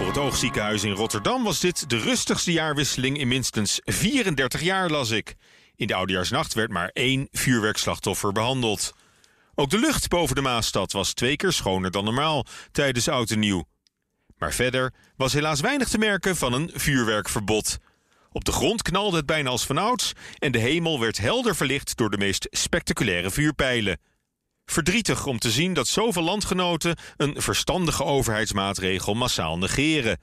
Voor het Oogziekenhuis in Rotterdam was dit de rustigste jaarwisseling in minstens 34 jaar, las ik. In de oudejaarsnacht werd maar één vuurwerkslachtoffer behandeld. Ook de lucht boven de Maasstad was twee keer schoner dan normaal tijdens oud en nieuw. Maar verder was helaas weinig te merken van een vuurwerkverbod. Op de grond knalde het bijna als vanouds en de hemel werd helder verlicht door de meest spectaculaire vuurpijlen. Verdrietig om te zien dat zoveel landgenoten een verstandige overheidsmaatregel massaal negeren.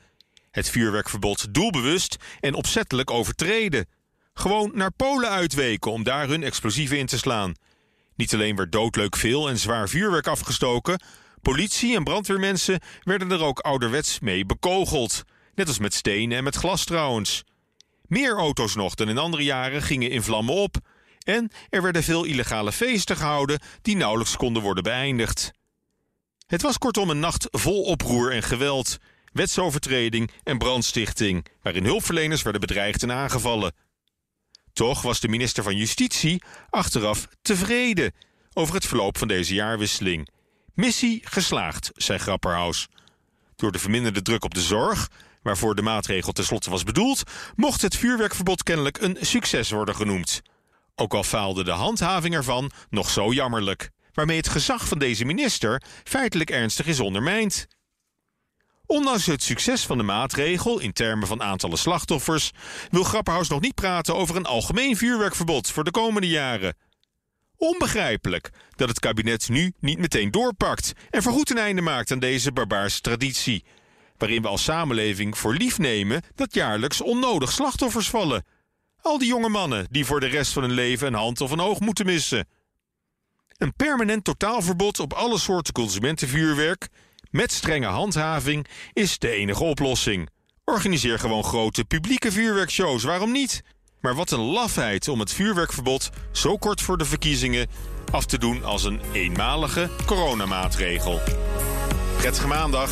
Het vuurwerkverbod doelbewust en opzettelijk overtreden. Gewoon naar Polen uitweken om daar hun explosieven in te slaan. Niet alleen werd doodleuk veel en zwaar vuurwerk afgestoken, politie en brandweermensen werden er ook ouderwets mee bekogeld. Net als met stenen en met glas trouwens. Meer auto's nog dan in andere jaren gingen in vlammen op. En er werden veel illegale feesten gehouden die nauwelijks konden worden beëindigd. Het was kortom een nacht vol oproer en geweld, wetsovertreding en brandstichting, waarin hulpverleners werden bedreigd en aangevallen. Toch was de minister van Justitie achteraf tevreden over het verloop van deze jaarwisseling. Missie geslaagd, zei Grapperhaus. Door de verminderde druk op de zorg, waarvoor de maatregel tenslotte was bedoeld, mocht het vuurwerkverbod kennelijk een succes worden genoemd. Ook al faalde de handhaving ervan nog zo jammerlijk, waarmee het gezag van deze minister feitelijk ernstig is ondermijnd. Ondanks het succes van de maatregel in termen van aantallen slachtoffers, wil Grapperhaus nog niet praten over een algemeen vuurwerkverbod voor de komende jaren. Onbegrijpelijk dat het kabinet nu niet meteen doorpakt en voorgoed een einde maakt aan deze barbaarse traditie, waarin we als samenleving voor lief nemen dat jaarlijks onnodig slachtoffers vallen. Al die jonge mannen die voor de rest van hun leven een hand of een oog moeten missen. Een permanent totaalverbod op alle soorten consumentenvuurwerk met strenge handhaving is de enige oplossing. Organiseer gewoon grote publieke vuurwerkshows, waarom niet? Maar wat een lafheid om het vuurwerkverbod zo kort voor de verkiezingen af te doen als een eenmalige coronamaatregel. Prettige maandag.